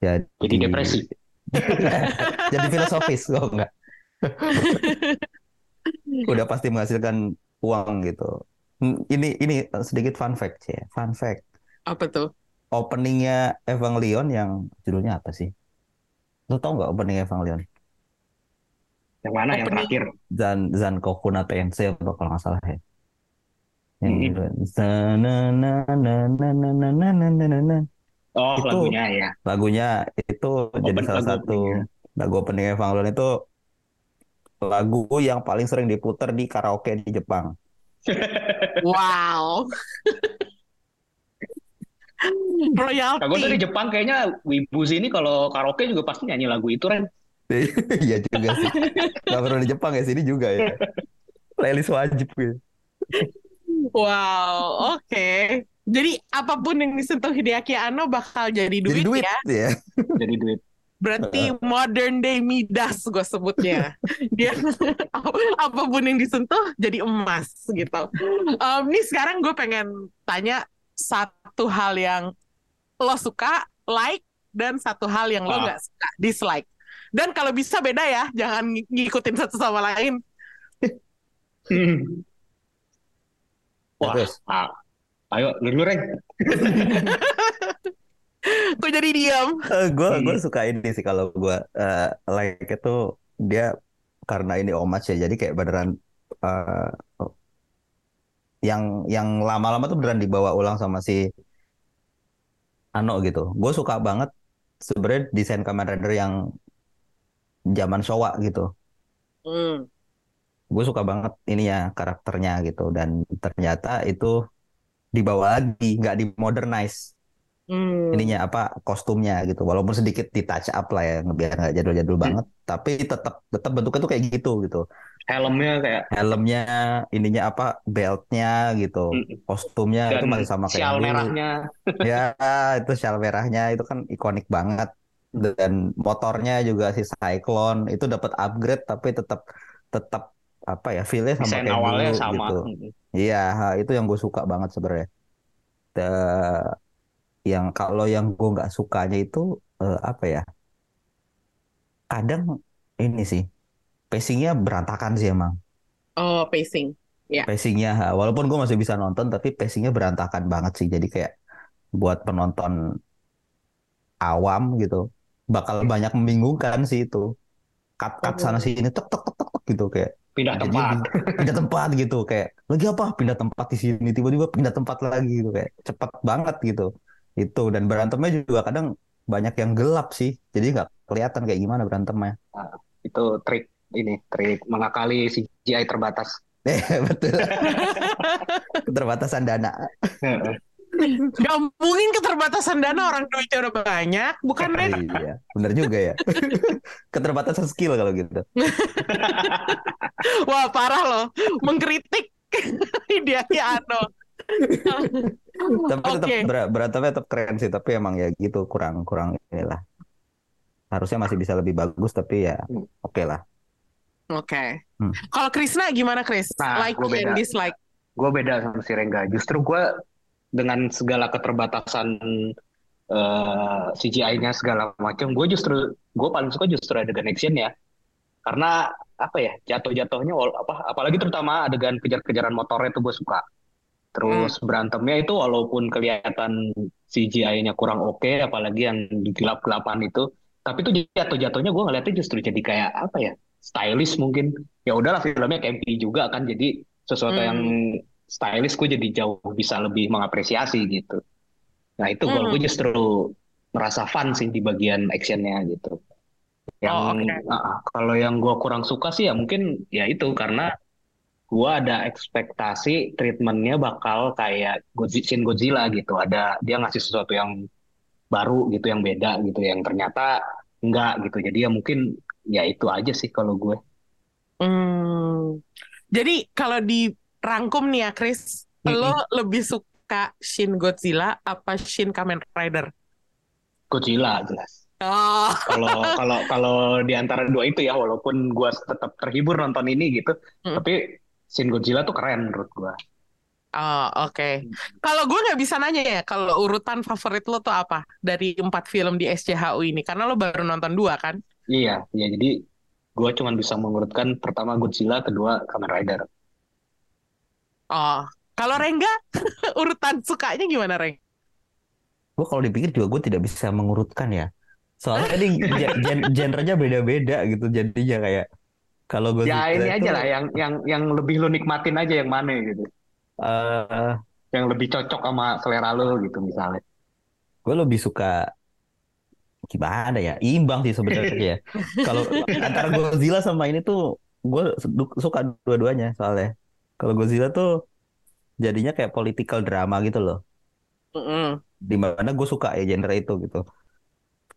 Jadi Jadi depresi. jadi filosofis kok enggak. Udah pasti menghasilkan uang gitu. Hmm, Ini ini sedikit fun fact ya, fun fact. Apa tuh? Openingnya Evangelion yang judulnya apa sih? Lu tau nggak opening Evangelion? Yang mana yang terakhir? Zan Zankoku Kokuna Tensei atau kalau nggak salah ya. Oh, itu, lagunya ya. Lagunya itu Open jadi salah satu lagu opening Evangelion itu lagu yang paling sering diputar di karaoke di Jepang. wow. Royalty. Nah, dari Jepang kayaknya wibu sini kalau karaoke juga pasti nyanyi lagu itu, Ren. Iya juga sih. Gak perlu di Jepang ya, sini juga ya. Playlist wajib gitu. Wow, oke. Jadi apa pun yang disentuh Hideaki Anno bakal jadi duit, Jadi duit ya. ya. Jadi duit. Berarti modern day Midas gue sebutnya. Dia apa pun yang disentuh jadi emas gitu. Em, nih sekarang gue pengen tanya satu hal yang lo suka, like, dan satu hal yang lo Ah. nggak suka, dislike. Dan kalau bisa beda ya, jangan ng- ngikutin satu sama lain. Hmm. Wah, Terus. ah, ayo lu dulu Ren. Gue jadi diam. gue gue Hmm. suka ini sih kalau gue eh, like itu dia karena ini homage ya jadi kayak beneran eh, yang yang lama-lama tuh beneran dibawa ulang sama si Ano gitu gue suka banget sebenarnya desain Kamen Rider yang zaman Showa gitu. Hmm. gue suka banget ininya karakternya gitu. Dan ternyata itu dibawa lagi nggak di modernize Hmm. ininya apa kostumnya gitu. Walaupun sedikit di touch up lah ya biar nggak jadul-jadul Hmm. banget. Tapi tetap tetap bentuknya tuh kayak gitu gitu. Helmnya kayak helmnya ininya apa beltnya gitu. Mm, kostumnya itu dan masih sama kayak dulu. merahnya. ya itu sial merahnya. Itu kan ikonik banget dan motornya juga si Cyclone itu dapat upgrade tapi tetap tetap apa ya feelnya sama Desain kayak awalnya dulu sama. gitu. Iya, itu yang gue suka banget sebenarnya. The- yang kalau yang gue nggak sukanya itu eh, apa ya? Kadang ini sih, pacingnya berantakan sih emang. Oh, pacing. Pacingnya, ha, walaupun gue masih bisa nonton, tapi pacingnya berantakan banget sih. Jadi kayak buat penonton awam gitu, bakal banyak membingungkan sih itu. Cut-cut sana sini, tek tek tek tek tek gitu kayak. Pindah Jadi tempat. pindah- pindah tempat gitu kayak lagi apa pindah tempat di sini tiba-tiba pindah tempat lagi gitu kayak cepet banget gitu itu dan berantemnya juga kadang banyak yang gelap sih jadi nggak kelihatan kayak gimana berantemnya Itu trik ini, trik mengakali CGI terbatas. eh betul keterbatasan dana Gak mungkin keterbatasan dana orang duitnya udah banyak, bukan Ren? iya bener juga ya keterbatasan skill kalau gitu Wah parah loh, mengkritik Hideaki Anno. tapi tetap Oke. ber- berantemnya tetap keren sih tapi emang ya gitu kurang kurang inilah harusnya masih bisa lebih bagus tapi ya oke lah Oke. Hmm. Kalau Krisna gimana Kris? Nah, like gua beda. and dislike. gue beda sama si Rengga. Justru gue dengan segala keterbatasan eh, CGI-nya segala macam, gue justru gue paling suka justru adegan action ya. Karena apa ya jatuh-jatuhnya apa apalagi terutama adegan kejar-kejaran motornya itu gue suka. Terus berantemnya itu walaupun kelihatan CGI-nya kurang oke, apalagi yang di gelap-gelapan itu, tapi itu jatuh-jatuhnya gue ngeliatnya justru jadi kayak apa ya stylish mungkin. Ya udahlah filmnya campy juga kan, jadi sesuatu Hmm. yang stylish gue jadi jauh bisa lebih mengapresiasi gitu. Nah itu Hmm. gue justru merasa fun sih di bagian actionnya gitu. Yang Oh, oke. ah, ah, kalau yang gue kurang suka sih ya mungkin ya itu karena gue ada ekspektasi treatmentnya bakal kayak Godzi- Shin Godzilla gitu. Ada dia ngasih sesuatu yang baru gitu, yang beda gitu, yang ternyata enggak gitu. Jadi ya mungkin ya itu aja sih kalau gue. Hmm. Jadi kalau dirangkum nih ya Kris, Mm-mm. lo lebih suka Shin Godzilla apa Shin Kamen Rider? Godzilla jelas. Oh, Kalau kalau kalau di antara dua itu ya, walaupun gue tetap terhibur nonton ini gitu, Hmm. tapi Shin Godzilla tuh keren menurut gue. oh, oke. Kalau gue nggak bisa nanya ya, kalau urutan favorit lo tuh apa dari empat film di SCHU ini? Karena lo baru nonton dua kan? Iya, ya jadi gue cuman bisa mengurutkan pertama Godzilla, kedua Kamen Rider. Oh, kalau Rengga urutan sukanya gimana Reng? Gue kalau dipikir juga gue tidak bisa mengurutkan ya. Soalnya ini gen- gen- genrenya beda-beda gitu. Jadinya kayak kalau gue Ya ini aja lah yang yang yang lebih lo nikmatin aja yang mana gitu. eh Yang lebih cocok sama selera lo gitu misalnya. gue lebih suka gimana ya? Imbang sih sebenarnya ya. Kalau antara Godzilla sama ini tuh gue suka dua-duanya soalnya. Kalau Godzilla tuh jadinya kayak political drama gitu loh. Mm-mm. Di mana gue suka ya genre itu gitu.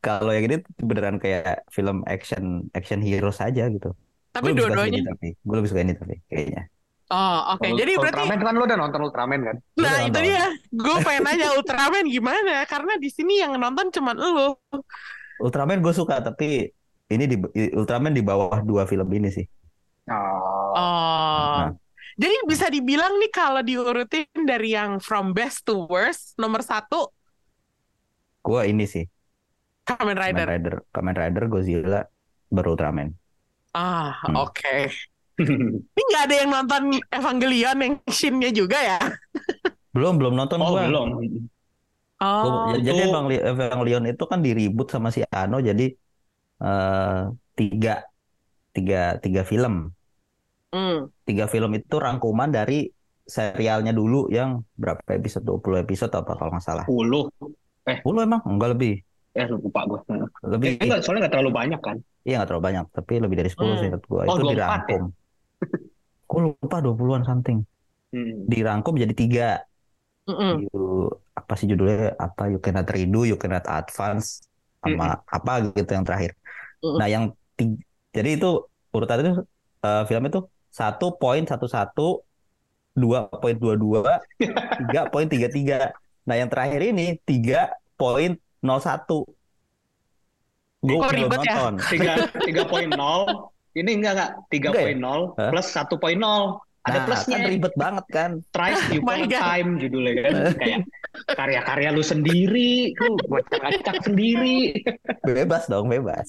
Kalau yang ini beneran kayak film action action hero saja gitu. Tapi dua-duanya. ini tapi gue lebih suka ini tapi kayaknya. Oh, oke. Kalau Jadi berarti Ultraman kan lo udah nonton Ultraman kan? Gue Nah, itu dia. Gue pengen nanya Ultraman gimana? Karena di sini yang nonton cuman lo. Ultraman gue suka tapi ini di Ultraman di bawah dua film ini sih. Oh, Oh. Jadi bisa dibilang nih kalau diurutin dari yang from best to worst, nomor satu Gue ini sih. Kamen Kamen Rider. Rider, Kamen Rider, Godzilla, baru Ultraman. Ah, Hmm. oke. Ini nggak ada yang nonton Evangelion yang Shin-nya juga ya? Belum belum nonton oh gua. belum. Gua- Oh, ya- jadi Evangelion itu kan diribut sama si Ano jadi eh, tiga tiga tiga film. Hmm. Tiga film itu rangkuman dari serialnya dulu yang berapa episode 20 episode apa kalau nggak salah. 10. 10 emang enggak lebih. Eh lupa gue. Lebih. Eh, enggak, soalnya nggak terlalu banyak kan? Iya nggak terlalu banyak, tapi lebih dari 10 Hmm. sih menurut gua. Oh, Itu 24 ya? dirangkum. Gue lupa 20-an something. Hmm. Dirangkum jadi tiga. Mm-mm. You, apa sih judulnya? Apa You Cannot Redo, You Cannot Advance, sama apa gitu yang terakhir. Mm-mm. Nah yang ti- jadi itu urutan itu eh, film itu satu poin satu satu, dua poin dua dua, tiga poin tiga tiga. Nah yang terakhir ini tiga poin nol satu. Gue ribet ya? nonton. Tiga tiga poin nol. Ini enggak enggak tiga ya? poin nol plus satu poin nol. Ada Nah, plusnya. kan ribet banget kan. Thrice Oh my Upon God. Time judulnya kan kayak karya-karya lu sendiri, lu acak-acak sendiri. Bebas dong, bebas.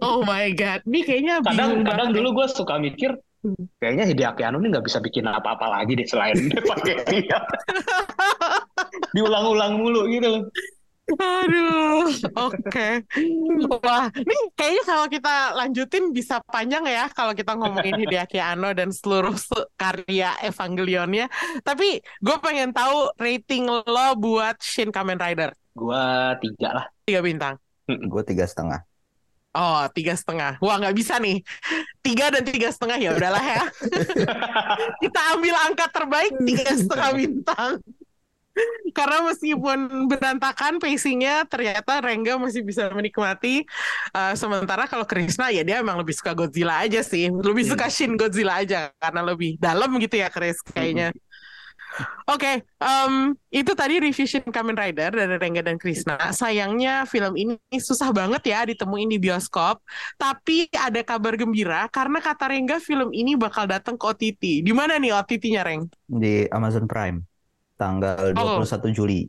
Oh my God. Ini kayaknya bingung Kadang-kadang banget. dulu gue suka mikir, kayaknya Hideaki Anno ini nggak bisa bikin apa-apa lagi deh selain pakai dia. Diulang-ulang mulu gitu. Aduh, oke. Wah, ini kayaknya kalau kita lanjutin bisa panjang ya kalau kita ngomongin Hideaki Anno dan seluruh se- karya Evangelionnya. Tapi gue pengen tahu rating lo buat Shin Kamen Rider. Gua tiga lah. Tiga bintang. Gue tiga setengah. Oh, tiga setengah. Wah, nggak bisa nih. Tiga dan tiga setengah ya udahlah ya. Kita ambil angka terbaik tiga setengah bintang. Karena meskipun berantakan pacingnya, ternyata Rengga masih bisa menikmati. Uh, sementara kalau Krishna ya dia emang lebih suka Godzilla aja sih, lebih suka Shin Godzilla aja karena lebih dalam gitu ya Chris kayaknya. Oke, em, itu tadi review Shin Kamen Rider dari Rengga dan Krishna. Sayangnya film ini susah banget ya ditemuin di bioskop. Tapi ada kabar gembira karena kata Rengga film ini bakal datang ke OTT. Di mana nih OTT-nya Reng? Di Amazon Prime. Tanggal 21 Juli.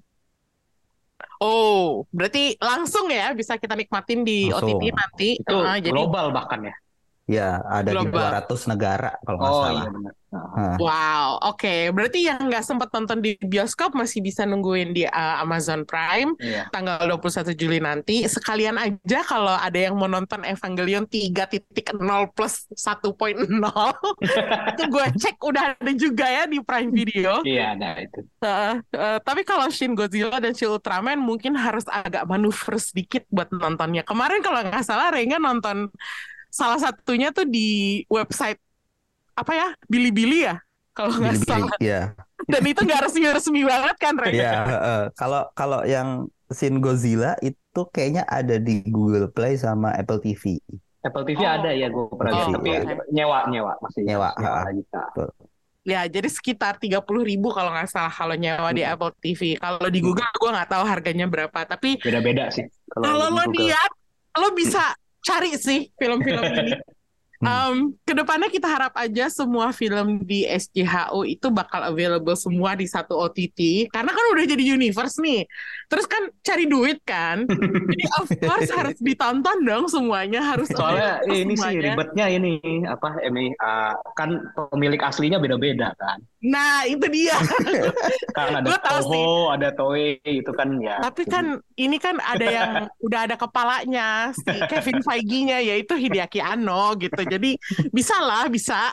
Oh, berarti langsung ya bisa kita nikmatin di Langsung. OTT nanti. Itu jadi global bahkan ya. Ya, ada di Global. 200 negara kalau nggak Oh salah. iya benar. Nah, Hah. wow, oke. Berarti yang nggak sempat nonton di bioskop masih bisa nungguin di uh, Amazon Prime Iya. tanggal 21 Juli nanti. Sekalian aja kalau ada yang mau nonton Evangelion 3.0 plus 1.0 itu gue cek udah ada juga ya di Prime Video. Iya, nah itu. Uh, uh, tapi kalau Shin Godzilla dan Shin Ultraman mungkin harus agak manuver sedikit buat nontonnya. Kemarin kalau nggak salah Renga nonton salah satunya tuh di website apa ya Bilibili ya kalau nggak salah. Iya. Dan itu nggak resmi-resmi banget kan Renga? Iya, heeh. Kalau kalau yang Shin Godzilla itu kayaknya ada di Google Play sama Apple TV. Apple TV Oh. ada ya gue pernah lihat, Oh, tapi oke. nyewa nyewa masih Nyewa, nyewa. Nah, Ya, jadi sekitar 30 ribu kalau nggak salah kalau nyewa di Apple TV. Kalau di Google gue nggak tahu harganya berapa. Tapi Beda-beda sih. kalau di lo Google. lihat, lo bisa cari sih film-film ini. Um, ke depannya kita harap aja semua film di SJHO itu bakal available semua di satu OTT karena kan udah jadi universe nih terus kan cari duit kan jadi of course harus ditonton dong semuanya harus Soalnya ini sih semuanya. ribetnya ini apa ini uh, kan pemilik aslinya beda-beda kan. Nah itu dia Kan ada Gua tahu sih. Toho, ada Toei itu kan ya. tapi kan ini kan ada yang udah ada kepalanya si Kevin Feige-nya yaitu Hideaki Anno gitu jadi bisa lah bisa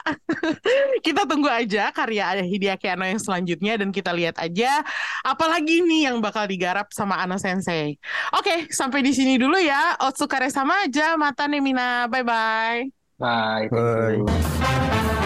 kita tunggu aja karya Hideaki Anno yang selanjutnya dan kita lihat aja apalagi nih yang bakal digarap sama Anno Sensei oke sampai di sini dulu ya Otsukare sama aja mata Nemina bye bye Bye. thank Bye. you.